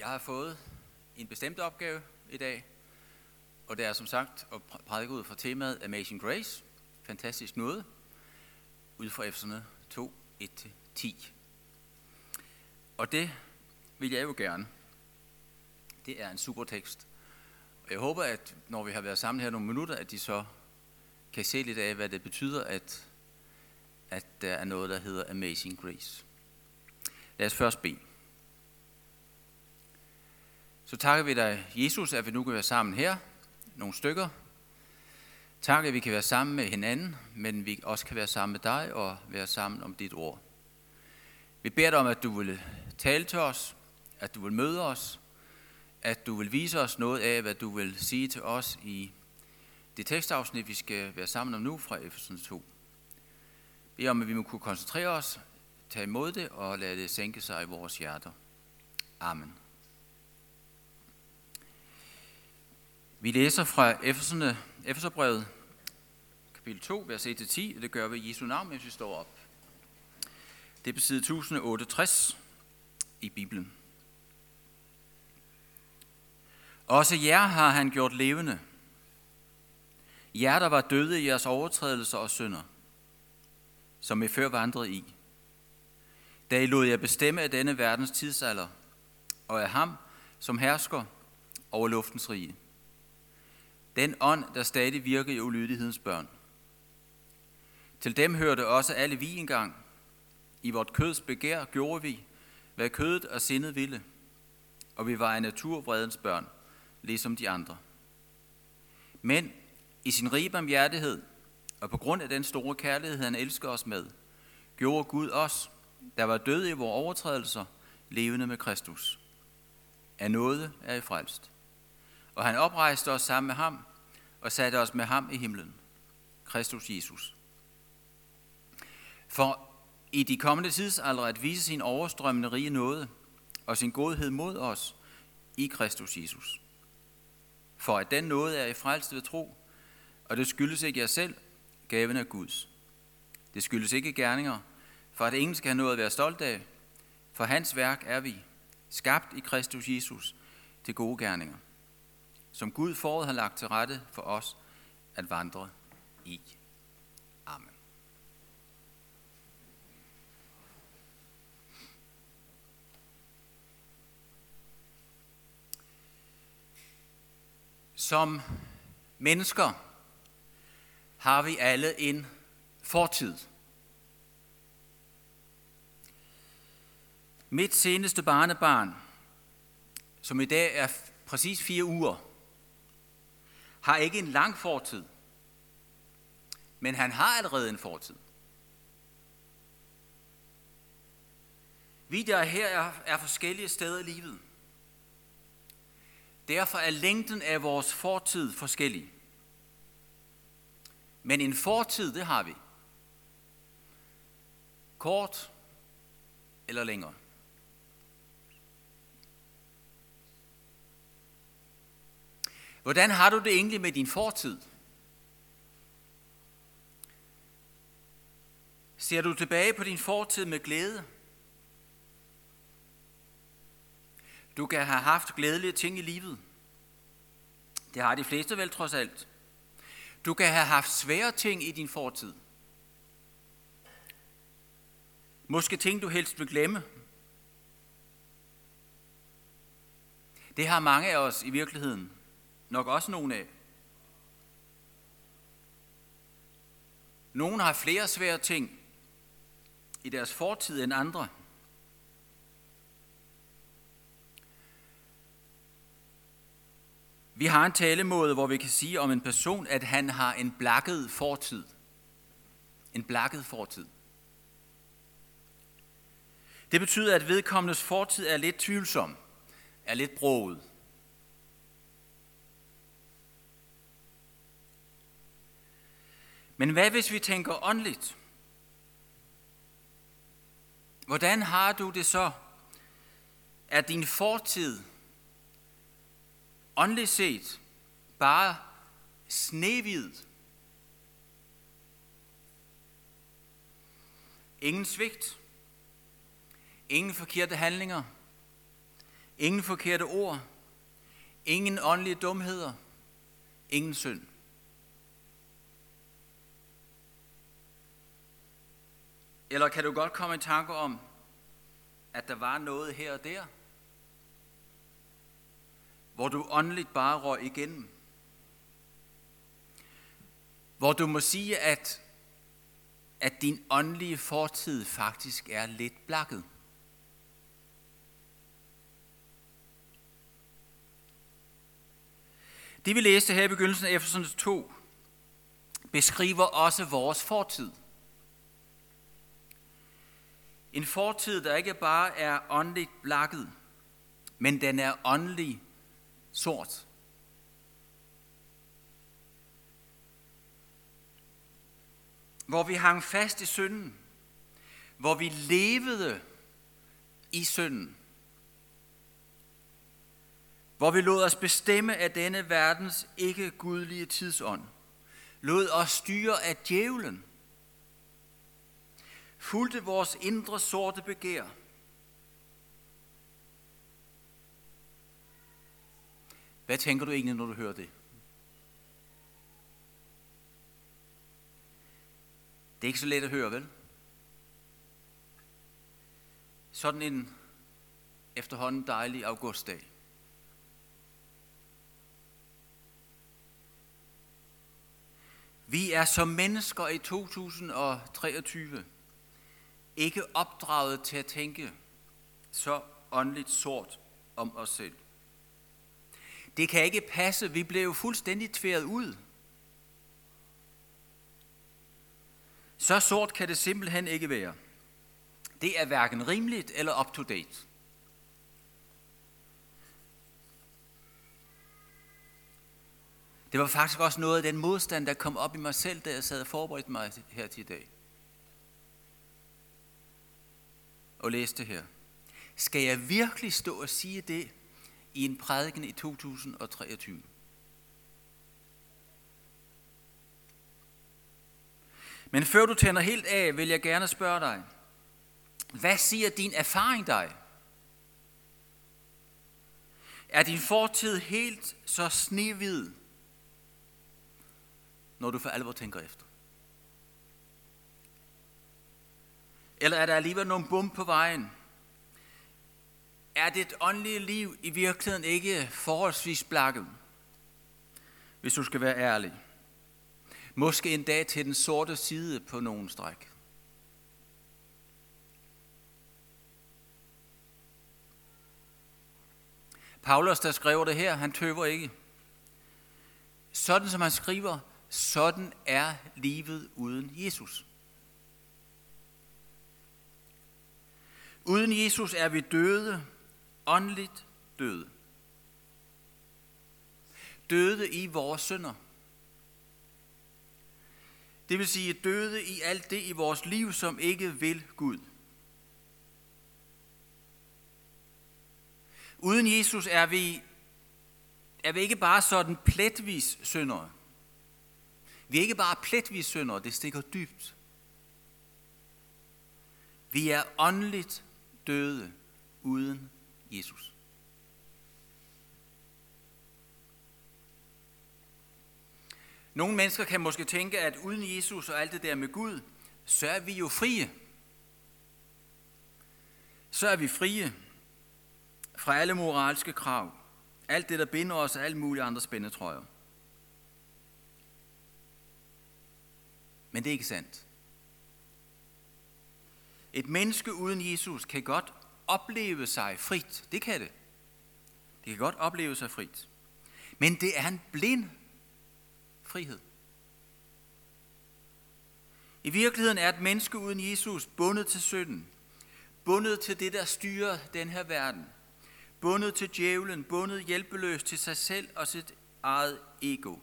Jeg har fået en bestemt opgave i dag, og det er som sagt at prædike ud fra temaet Amazing Grace, fantastisk noget, ud fra Efeserne 2, 1-10. Og det vil jeg jo gerne. Det er en super tekst. Og jeg håber, at når vi har været sammen her nogle minutter, at de så kan se lidt af, hvad det betyder, at, at der er noget, der hedder Amazing Grace. Lad os først bede. Så takker vi dig, Jesus, at vi nu kan være sammen her, nogle stykker. Tak, at vi kan være sammen med hinanden, men vi også kan være sammen med dig og være sammen om dit ord. Vi beder dig om, at du vil tale til os, at du vil møde os, at du vil vise os noget af, hvad du vil sige til os i det tekstafsnit, vi skal være sammen om nu fra Efesens 2. Vi om, at vi må kunne koncentrere os, tage imod det og lade det sænke sig i vores hjerter. Amen. Vi læser fra Efeserne, Efeserbrevet, kapitel 2, vers 1-10, og det gør vi i Jesu navn, mens vi står op. Det er på side 1068 i Bibelen. Også jer har han gjort levende. Jer, der var døde i jeres overtrædelser og synder, som I før vandrede i. Da I lod jer bestemme af denne verdens tidsalder, og af ham, som hersker over luftens rige. Den ånd, der stadig virker i ulydighedens børn. Til dem hørte også alle vi engang. I vort køds begær gjorde vi, hvad kødet og sindet ville, og vi var af naturvredens børn, ligesom de andre. Men i sin rige barmhjertighed, og på grund af den store kærlighed, han elsker os med, gjorde Gud os, der var døde i vores overtrædelser, levende med Kristus. Af noget er I frelst. Og han oprejste os sammen med ham og satte os med ham i himlen. Kristus Jesus. For i de kommende tidsalder at vise sin overstrømmende rige nåde og sin godhed mod os i Kristus Jesus. For at den nåde er i frelst ved tro, og det skyldes ikke jer selv, gaven af Guds. Det skyldes ikke gerninger, for at ingen skal have noget at være stolt af, for hans værk er vi, skabt i Kristus Jesus til gode gerninger som Gud forud har lagt til rette for os at vandre i. Amen. Som mennesker har vi alle en fortid. Mit seneste barnebarn, som i dag er præcis fire uger, har ikke en lang fortid, men han har allerede en fortid. Vi der her er, er forskellige steder i livet. Derfor er længden af vores fortid forskellig. Men en fortid, det har vi. Kort eller længere. Hvordan har du det egentlig med din fortid? Ser du tilbage på din fortid med glæde? Du kan have haft glædelige ting i livet. Det har de fleste vel trods alt. Du kan have haft svære ting i din fortid. Måske ting, du helst vil glemme. Det har mange af os i virkeligheden nok også nogle af. Nogle har flere svære ting i deres fortid end andre. Vi har en talemåde, hvor vi kan sige om en person, at han har en blakket fortid. En blakket fortid. Det betyder, at vedkommendes fortid er lidt tvivlsom, er lidt broget. Men hvad hvis vi tænker åndeligt? Hvordan har du det så? Er din fortid åndeligt set bare snehvid? Ingen svigt, ingen forkerte handlinger, Ingen forkerte ord. Ingen åndelige dumheder. Ingen synd. Eller kan du godt komme i tanke om, at der var noget her og der, hvor du åndeligt bare røg igennem? Hvor du må sige, at, at din åndelige fortid faktisk er lidt blakket. Det vi læste her i begyndelsen af Efesens 2, beskriver også vores fortid. En fortid, der ikke bare er åndeligt blakket, men den er åndelig sort. Hvor vi hang fast i synden. Hvor vi levede i synden. Hvor vi lod os bestemme af denne verdens ikke gudlige tidsånd. Lod os styre af djævlen fulgte vores indre sorte begær. Hvad tænker du egentlig, når du hører det? Det er ikke så let at høre, vel? Sådan en efterhånden dejlig augustdag. Vi er som mennesker i 2023 ikke opdraget til at tænke så åndeligt sort om os selv. Det kan ikke passe, vi blev fuldstændig tværet ud. Så sort kan det simpelthen ikke være. Det er hverken rimeligt eller up to date. Det var faktisk også noget af den modstand, der kom op i mig selv, da jeg sad og forberedte mig her til i dag. Og læse det her. Skal jeg virkelig stå og sige det i en prædiken i 2023? Men før du tænder helt af, vil jeg gerne spørge dig, hvad siger din erfaring dig? Er din fortid helt så snehvid, når du for alvor tænker efter? Eller er der alligevel nogle bum på vejen? Er dit åndelige liv i virkeligheden ikke forholdsvis blakket? Hvis du skal være ærlig. Måske en dag til den sorte side på nogen stræk. Paulus, der skriver det her, han tøver ikke. Sådan som han skriver, sådan er livet uden Jesus. Uden Jesus er vi døde, åndeligt døde. Døde i vores synder. Det vil sige døde i alt det i vores liv, som ikke vil Gud. Uden Jesus er vi, er vi ikke bare sådan pletvis syndere. Vi er ikke bare pletvis syndere, det stikker dybt. Vi er åndeligt døde uden Jesus. Nogle mennesker kan måske tænke, at uden Jesus og alt det der med Gud, så er vi jo frie. Så er vi frie fra alle moralske krav. Alt det, der binder os og alle mulige andre spændetrøjer. Men det er ikke sandt. Et menneske uden Jesus kan godt opleve sig frit. Det kan det. Det kan godt opleve sig frit. Men det er en blind frihed. I virkeligheden er et menneske uden Jesus bundet til synden. Bundet til det, der styrer den her verden. Bundet til djævlen, bundet hjælpeløst til sig selv og sit eget ego.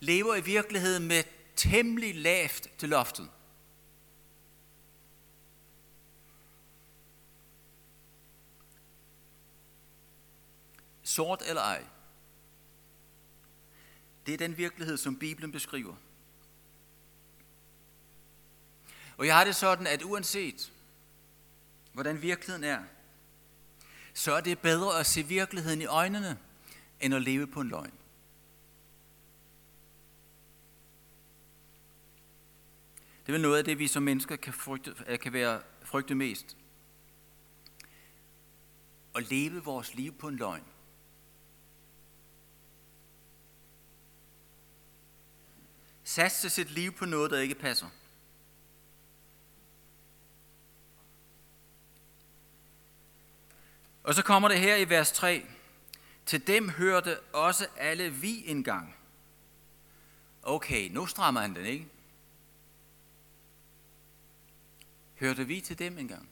Lever i virkeligheden med temmelig lavt til loftet. Sort eller ej. Det er den virkelighed, som Bibelen beskriver. Og jeg har det sådan, at uanset hvordan virkeligheden er, så er det bedre at se virkeligheden i øjnene, end at leve på en løgn. Det er vel noget af det, vi som mennesker kan, frygte, øh, kan være frygte mest. At leve vores liv på en løgn. Satse sit liv på noget, der ikke passer. Og så kommer det her i vers 3. Til dem hørte også alle vi engang. Okay, nu strammer han den, ikke? Hørte vi til dem engang?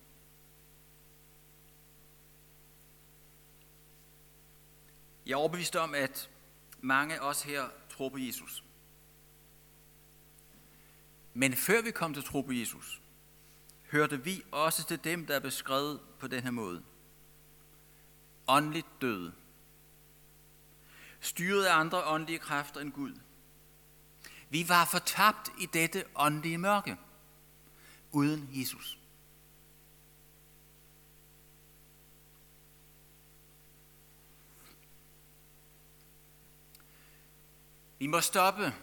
Jeg er overbevist om, at mange af os her tror på Jesus. Men før vi kom til tro på Jesus, hørte vi også til dem, der er beskrevet på den her måde. Åndeligt døde. Styret af andre åndelige kræfter end Gud. Vi var fortabt i dette åndelige mørke uden Jesus. Vi må stoppe.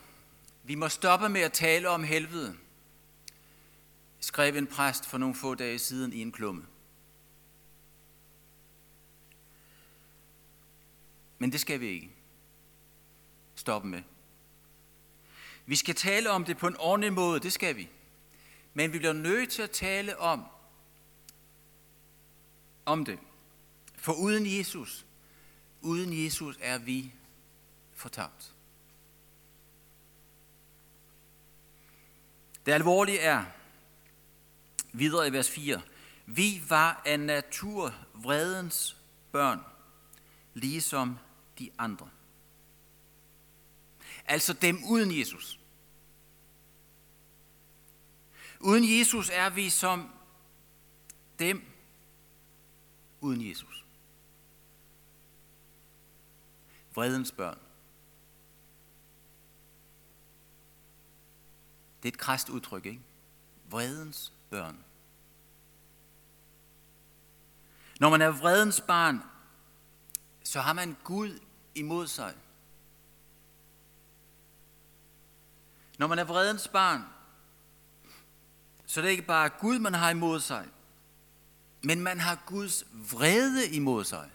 Vi må stoppe med at tale om helvede, skrev en præst for nogle få dage siden i en klumme. Men det skal vi ikke stoppe med. Vi skal tale om det på en ordentlig måde, det skal vi. Men vi bliver nødt til at tale om, om det. For uden Jesus, uden Jesus er vi fortabt. Det alvorlige er, videre i vers 4, vi var af natur vredens børn, ligesom de andre. Altså dem uden Jesus. Uden Jesus er vi som dem uden Jesus. Vredens børn. Det er et kræst udtryk, ikke? Vredens børn. Når man er vredens barn, så har man Gud imod sig. Når man er vredens barn, så det er ikke bare Gud, man har imod sig, men man har Guds vrede imod sig.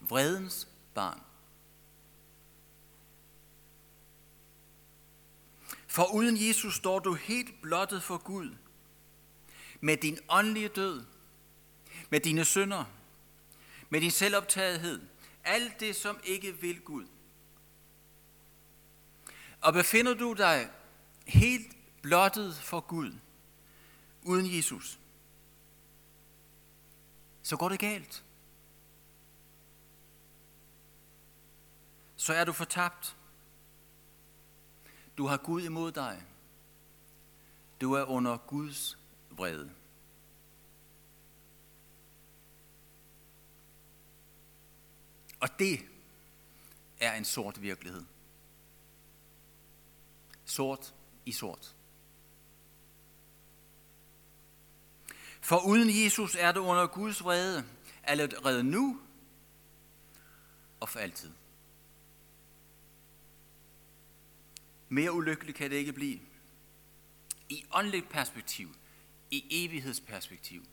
Vredens barn. For uden Jesus står du helt blottet for Gud. Med din åndelige død, med dine synder, med din selvoptagethed, alt det, som ikke vil Gud. Og befinder du dig helt blottet for Gud, uden Jesus, så går det galt. Så er du fortabt. Du har Gud imod dig. Du er under Guds vrede. Og det er en sort virkelighed. Sort i sort. For uden Jesus er du under Guds vrede, allerede nu og for altid. Mere ulykkeligt kan det ikke blive. I åndeligt perspektiv, i evighedsperspektiv.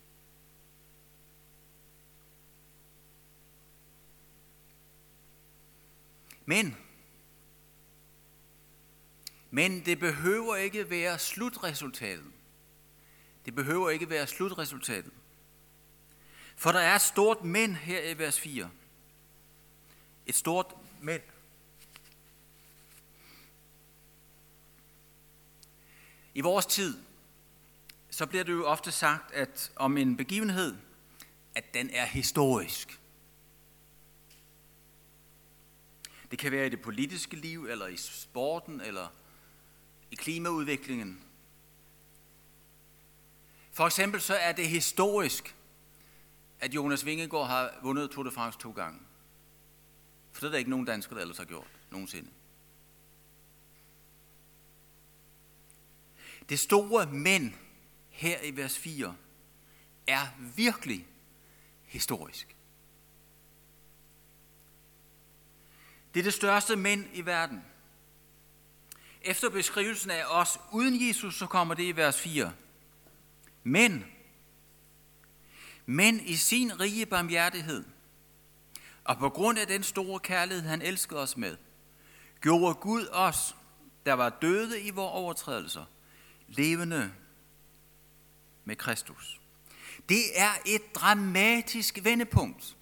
Men men det behøver ikke være slutresultatet. Det behøver ikke være slutresultatet. For der er et stort men her i vers 4. Et stort men. I vores tid, så bliver det jo ofte sagt, at om en begivenhed, at den er historisk. Det kan være i det politiske liv, eller i sporten, eller i klimaudviklingen. For eksempel så er det historisk, at Jonas Vingegaard har vundet Tour de France to gange. For det er der ikke nogen danskere, der ellers har gjort nogensinde. Det store men her i vers 4 er virkelig historisk. Det er det største mænd i verden. Efter beskrivelsen af os uden Jesus, så kommer det i vers 4. Men, men i sin rige barmhjertighed, og på grund af den store kærlighed, han elskede os med, gjorde Gud os, der var døde i vores overtrædelser, levende med Kristus. Det er et dramatisk vendepunkt.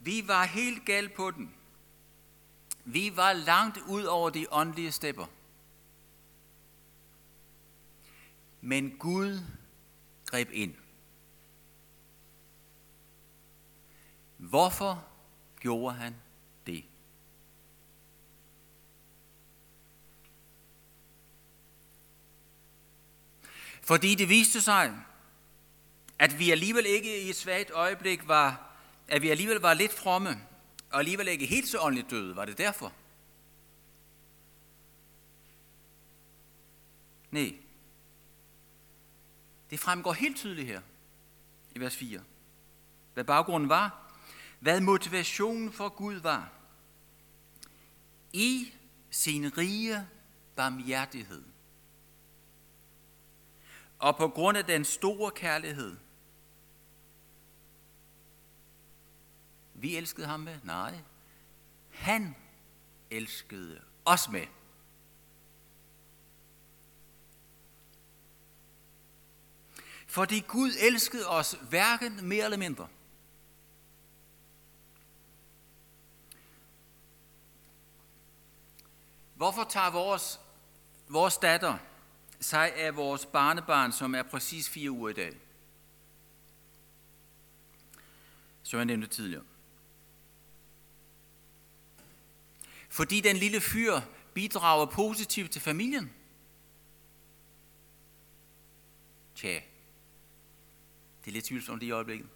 Vi var helt galt på den. Vi var langt ud over de åndelige stepper. Men Gud greb ind. Hvorfor gjorde han det? Fordi det viste sig, at vi alligevel ikke i et svagt øjeblik var, at vi alligevel var lidt fromme, og alligevel ikke helt så åndeligt døde. Var det derfor? Nej. Det fremgår helt tydeligt her i vers 4. Hvad baggrunden var, hvad motivationen for Gud var. I sin rige barmhjertighed. Og på grund af den store kærlighed. Vi elskede ham med? Nej. Han elskede os med. Fordi Gud elskede os hverken mere eller mindre. Hvorfor tager vores, vores datter sig af vores barnebarn, som er præcis fire uger i dag? Så jeg nævnte tidligere. Fordi den lille fyr bidrager positivt til familien? Tja, det er lidt tvivlsomt i øjeblikket.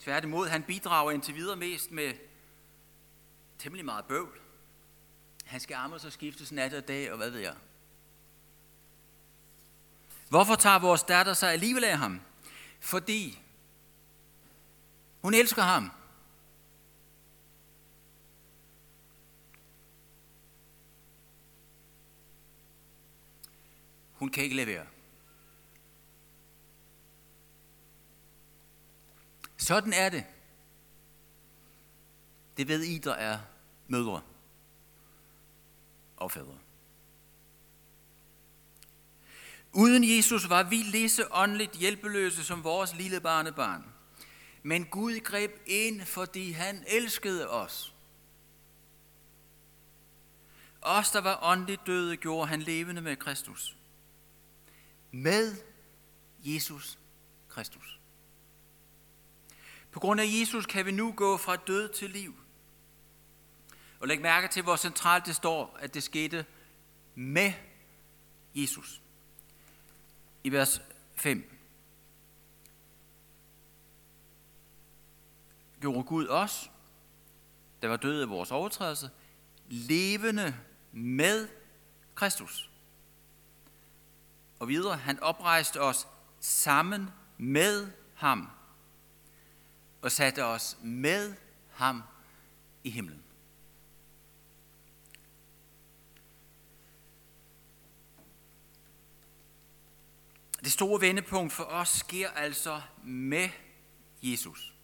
Tværtimod, han bidrager indtil videre mest med temmelig meget bøvl. Han skal arme og skiftes nat og dag, og hvad ved jeg. Hvorfor tager vores datter sig alligevel af ham? Fordi hun elsker ham. Hun kan ikke levere. Sådan er det. Det ved I, der er mødre og fædre. Uden Jesus var vi lige så åndeligt hjælpeløse som vores lille barnebarn. Men Gud greb ind, fordi han elskede os. Os, der var åndeligt døde, gjorde han levende med Kristus. Med Jesus Kristus. På grund af Jesus kan vi nu gå fra død til liv. Og læg mærke til, hvor centralt det står, at det skete med Jesus. I vers 5. Gjorde Gud os, der var døde af vores overtrædelse, levende med Kristus. Og videre, han oprejste os sammen med ham og satte os med ham i himlen. Det store vendepunkt for os sker altså med Jesus.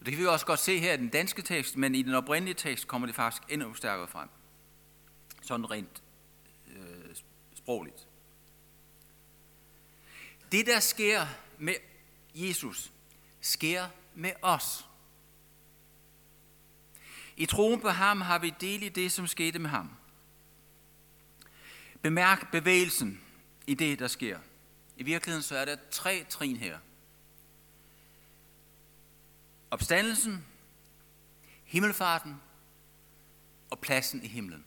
Og det kan vi også godt se her i den danske tekst, men i den oprindelige tekst kommer det faktisk endnu stærkere frem. Sådan rent øh, sprogligt. Det, der sker med Jesus, sker med os. I troen på ham har vi del i det, som skete med ham. Bemærk bevægelsen i det, der sker. I virkeligheden så er der tre trin her. Opstandelsen, himmelfarten og pladsen i himlen.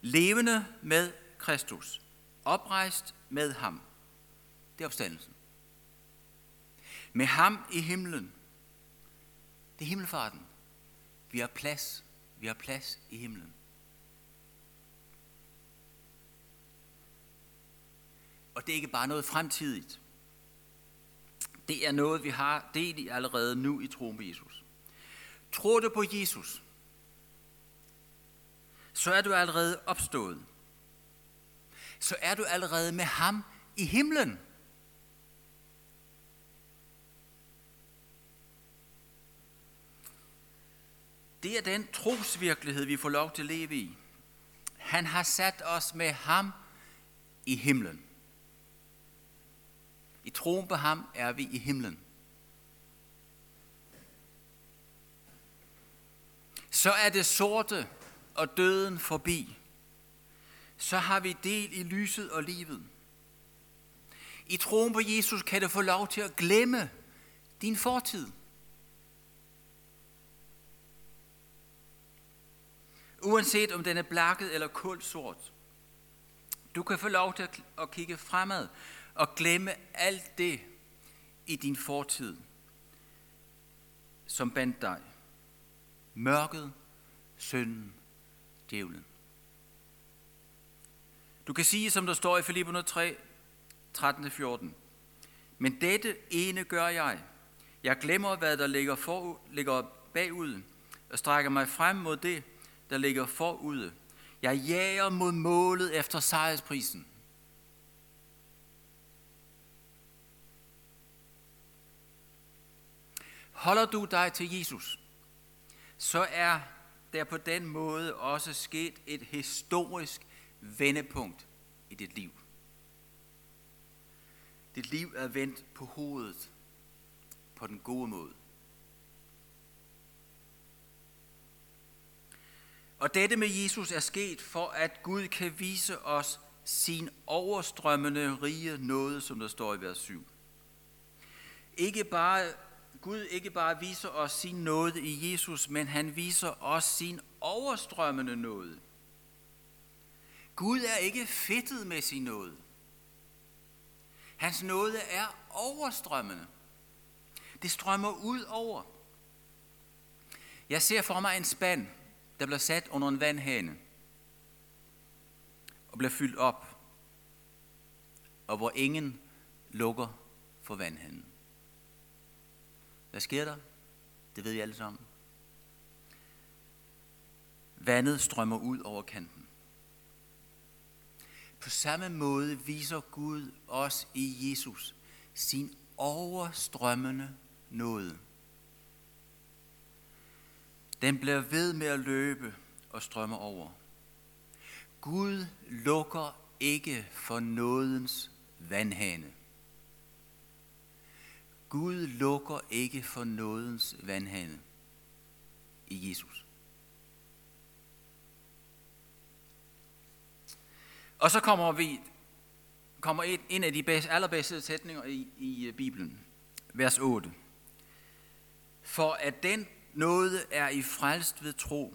Levende med Kristus. Oprejst med ham. Det er opstandelsen. Med ham i himlen. Det er himmelfarten. Vi har plads. Vi har plads i himlen. Og det er ikke bare noget fremtidigt. Det er noget, vi har del i allerede nu i troen på Jesus. Tror du på Jesus, så er du allerede opstået. Så er du allerede med ham i himlen. Det er den trosvirkelighed, vi får lov til at leve i. Han har sat os med ham i himlen. I troen på ham er vi i himlen. Så er det sorte og døden forbi. Så har vi del i lyset og livet. I troen på Jesus kan du få lov til at glemme din fortid. Uanset om den er blakket eller kulsort. Du kan få lov til at kigge fremad og glemme alt det i din fortid, som bandt dig. Mørket, synden, djævlen. Du kan sige, som der står i Filipperne 3, 13-14. Men dette ene gør jeg. Jeg glemmer, hvad der ligger, for, ligger bagud, og strækker mig frem mod det, der ligger forude. Jeg jager mod målet efter sejrsprisen. Holder du dig til Jesus, så er der på den måde også sket et historisk vendepunkt i dit liv. Dit liv er vendt på hovedet på den gode måde. Og dette med Jesus er sket for, at Gud kan vise os sin overstrømmende rige nåde, som der står i vers 7. Ikke bare, Gud ikke bare viser os sin nåde i Jesus, men han viser os sin overstrømmende nåde. Gud er ikke fedtet med sin nåde. Hans nåde er overstrømmende. Det strømmer ud over. Jeg ser for mig en spand, der bliver sat under en vandhane og bliver fyldt op, og hvor ingen lukker for vandhanen. Hvad sker der? Det ved I alle sammen. Vandet strømmer ud over kanten. På samme måde viser Gud os i Jesus sin overstrømmende nåde. Den bliver ved med at løbe og strømme over. Gud lukker ikke for nådens vandhane. Gud lukker ikke for nådens vandhane i Jesus. Og så kommer vi kommer et, en af de bedste, allerbedste sætninger i, i øh, Bibelen, vers 8. For at den nåde er I frelst ved tro,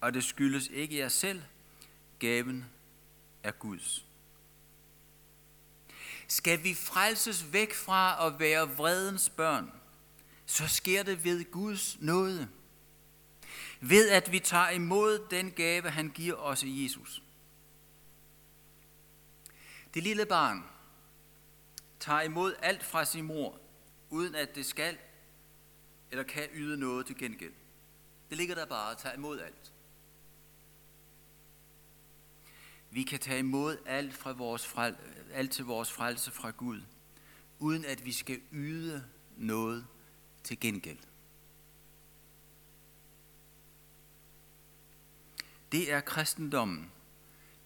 og det skyldes ikke jer selv, gaven er Guds. Skal vi frelses væk fra at være vredens børn, så sker det ved Guds nåde. Ved at vi tager imod den gave, han giver os i Jesus. Det lille barn tager imod alt fra sin mor, uden at det skal eller kan yde noget til gengæld. Det ligger der bare at tage imod alt. Vi kan tage imod alt, fra vores frel, alt til vores frelse fra Gud, uden at vi skal yde noget til gengæld. Det er kristendommen.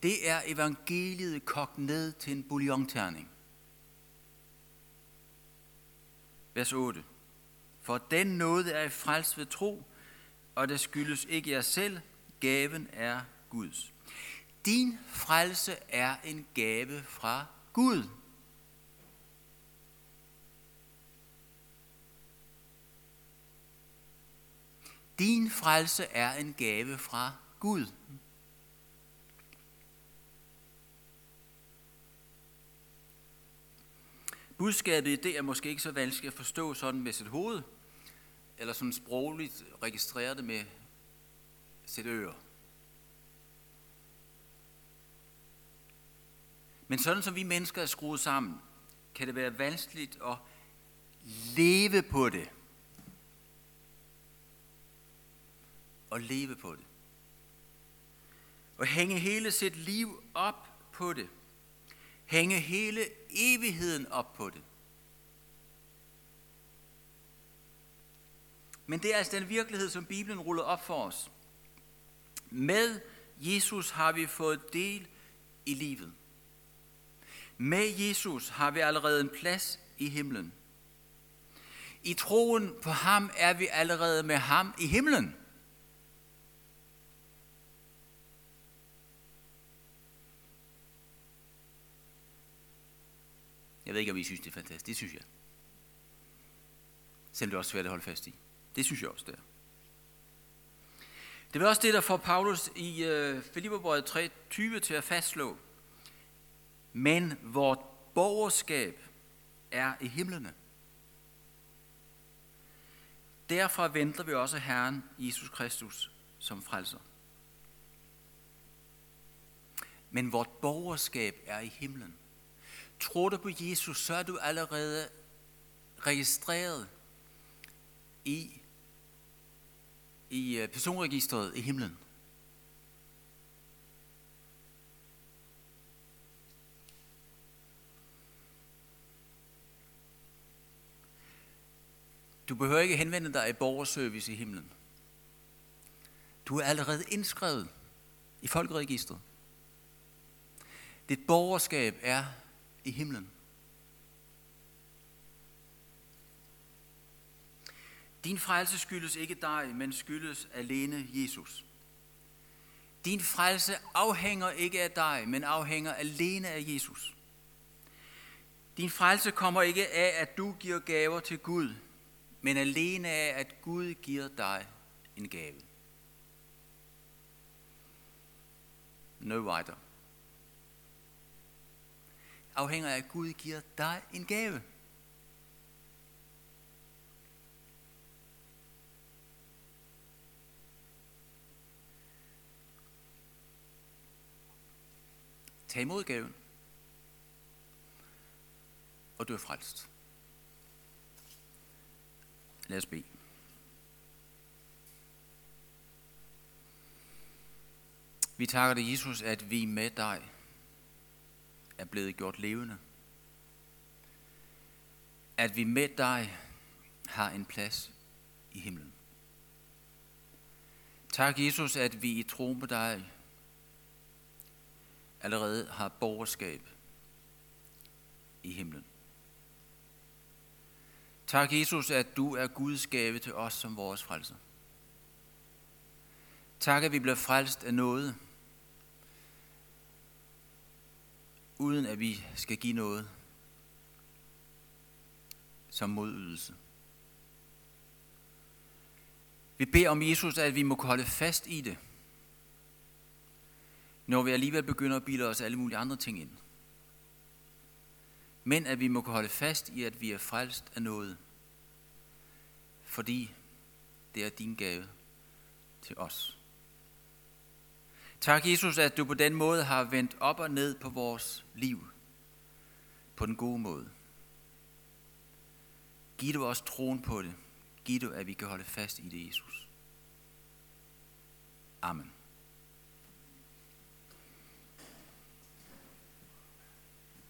Det er evangeliet kogt ned til en bouillonterning. Vers 8. For den nåde er i frelst ved tro, og det skyldes ikke jer selv, gaven er Guds. Din frelse er en gave fra Gud. Din frelse er en gave fra Gud. Budskabet det er måske ikke så vanskeligt at forstå sådan med sit hoved, eller sådan sprogligt registrere det med sit øre. Men sådan som vi mennesker er skruet sammen, kan det være vanskeligt at leve på det. Og leve på det. Og hænge hele sit liv op på det. Hænge hele evigheden op på det. Men det er altså den virkelighed, som Bibelen ruller op for os. Med Jesus har vi fået del i livet. Med Jesus har vi allerede en plads i himlen. I troen på ham er vi allerede med ham i himlen. Jeg ved ikke, om I synes, det er fantastisk. Det synes jeg. Selvom det er også svært at holde fast i. Det synes jeg også, det er. Det var også det, der får Paulus i øh, Filipperbrevet 3.20 til at fastslå. Men vort borgerskab er i himlene. Derfor venter vi også Herren Jesus Kristus som frelser. Men vort borgerskab er i himlen. Tror du på Jesus, så er du allerede registreret i, i øh, personregistret i himlen. Du behøver ikke henvende dig i borgerservice i himlen. Du er allerede indskrevet i folkeregistret. Dit borgerskab er i himlen. Din frelse skyldes ikke dig, men skyldes alene Jesus. Din frelse afhænger ikke af dig, men afhænger alene af Jesus. Din frelse kommer ikke af, at du giver gaver til Gud, men alene af, at Gud giver dig en gave. No wider. Afhænger af, at Gud giver dig en gave. Tag imod gaven, og du er frelst. Lad os bede. Vi takker dig, Jesus, at vi med dig er blevet gjort levende. At vi med dig har en plads i himlen. Tak, Jesus, at vi i tro på dig allerede har borgerskab i himlen. Tak, Jesus, at du er Guds gave til os som vores frelser. Tak, at vi bliver frelst af noget, uden at vi skal give noget som modydelse. Vi beder om Jesus, at vi må holde fast i det, når vi alligevel begynder at bilde os alle mulige andre ting ind. Men at vi må holde fast i, at vi er frelst af noget, fordi det er din gave til os. Tak, Jesus, at du på den måde har vendt op og ned på vores liv. På den gode måde. Giv du os troen på det. Giv du, at vi kan holde fast i det, Jesus. Amen.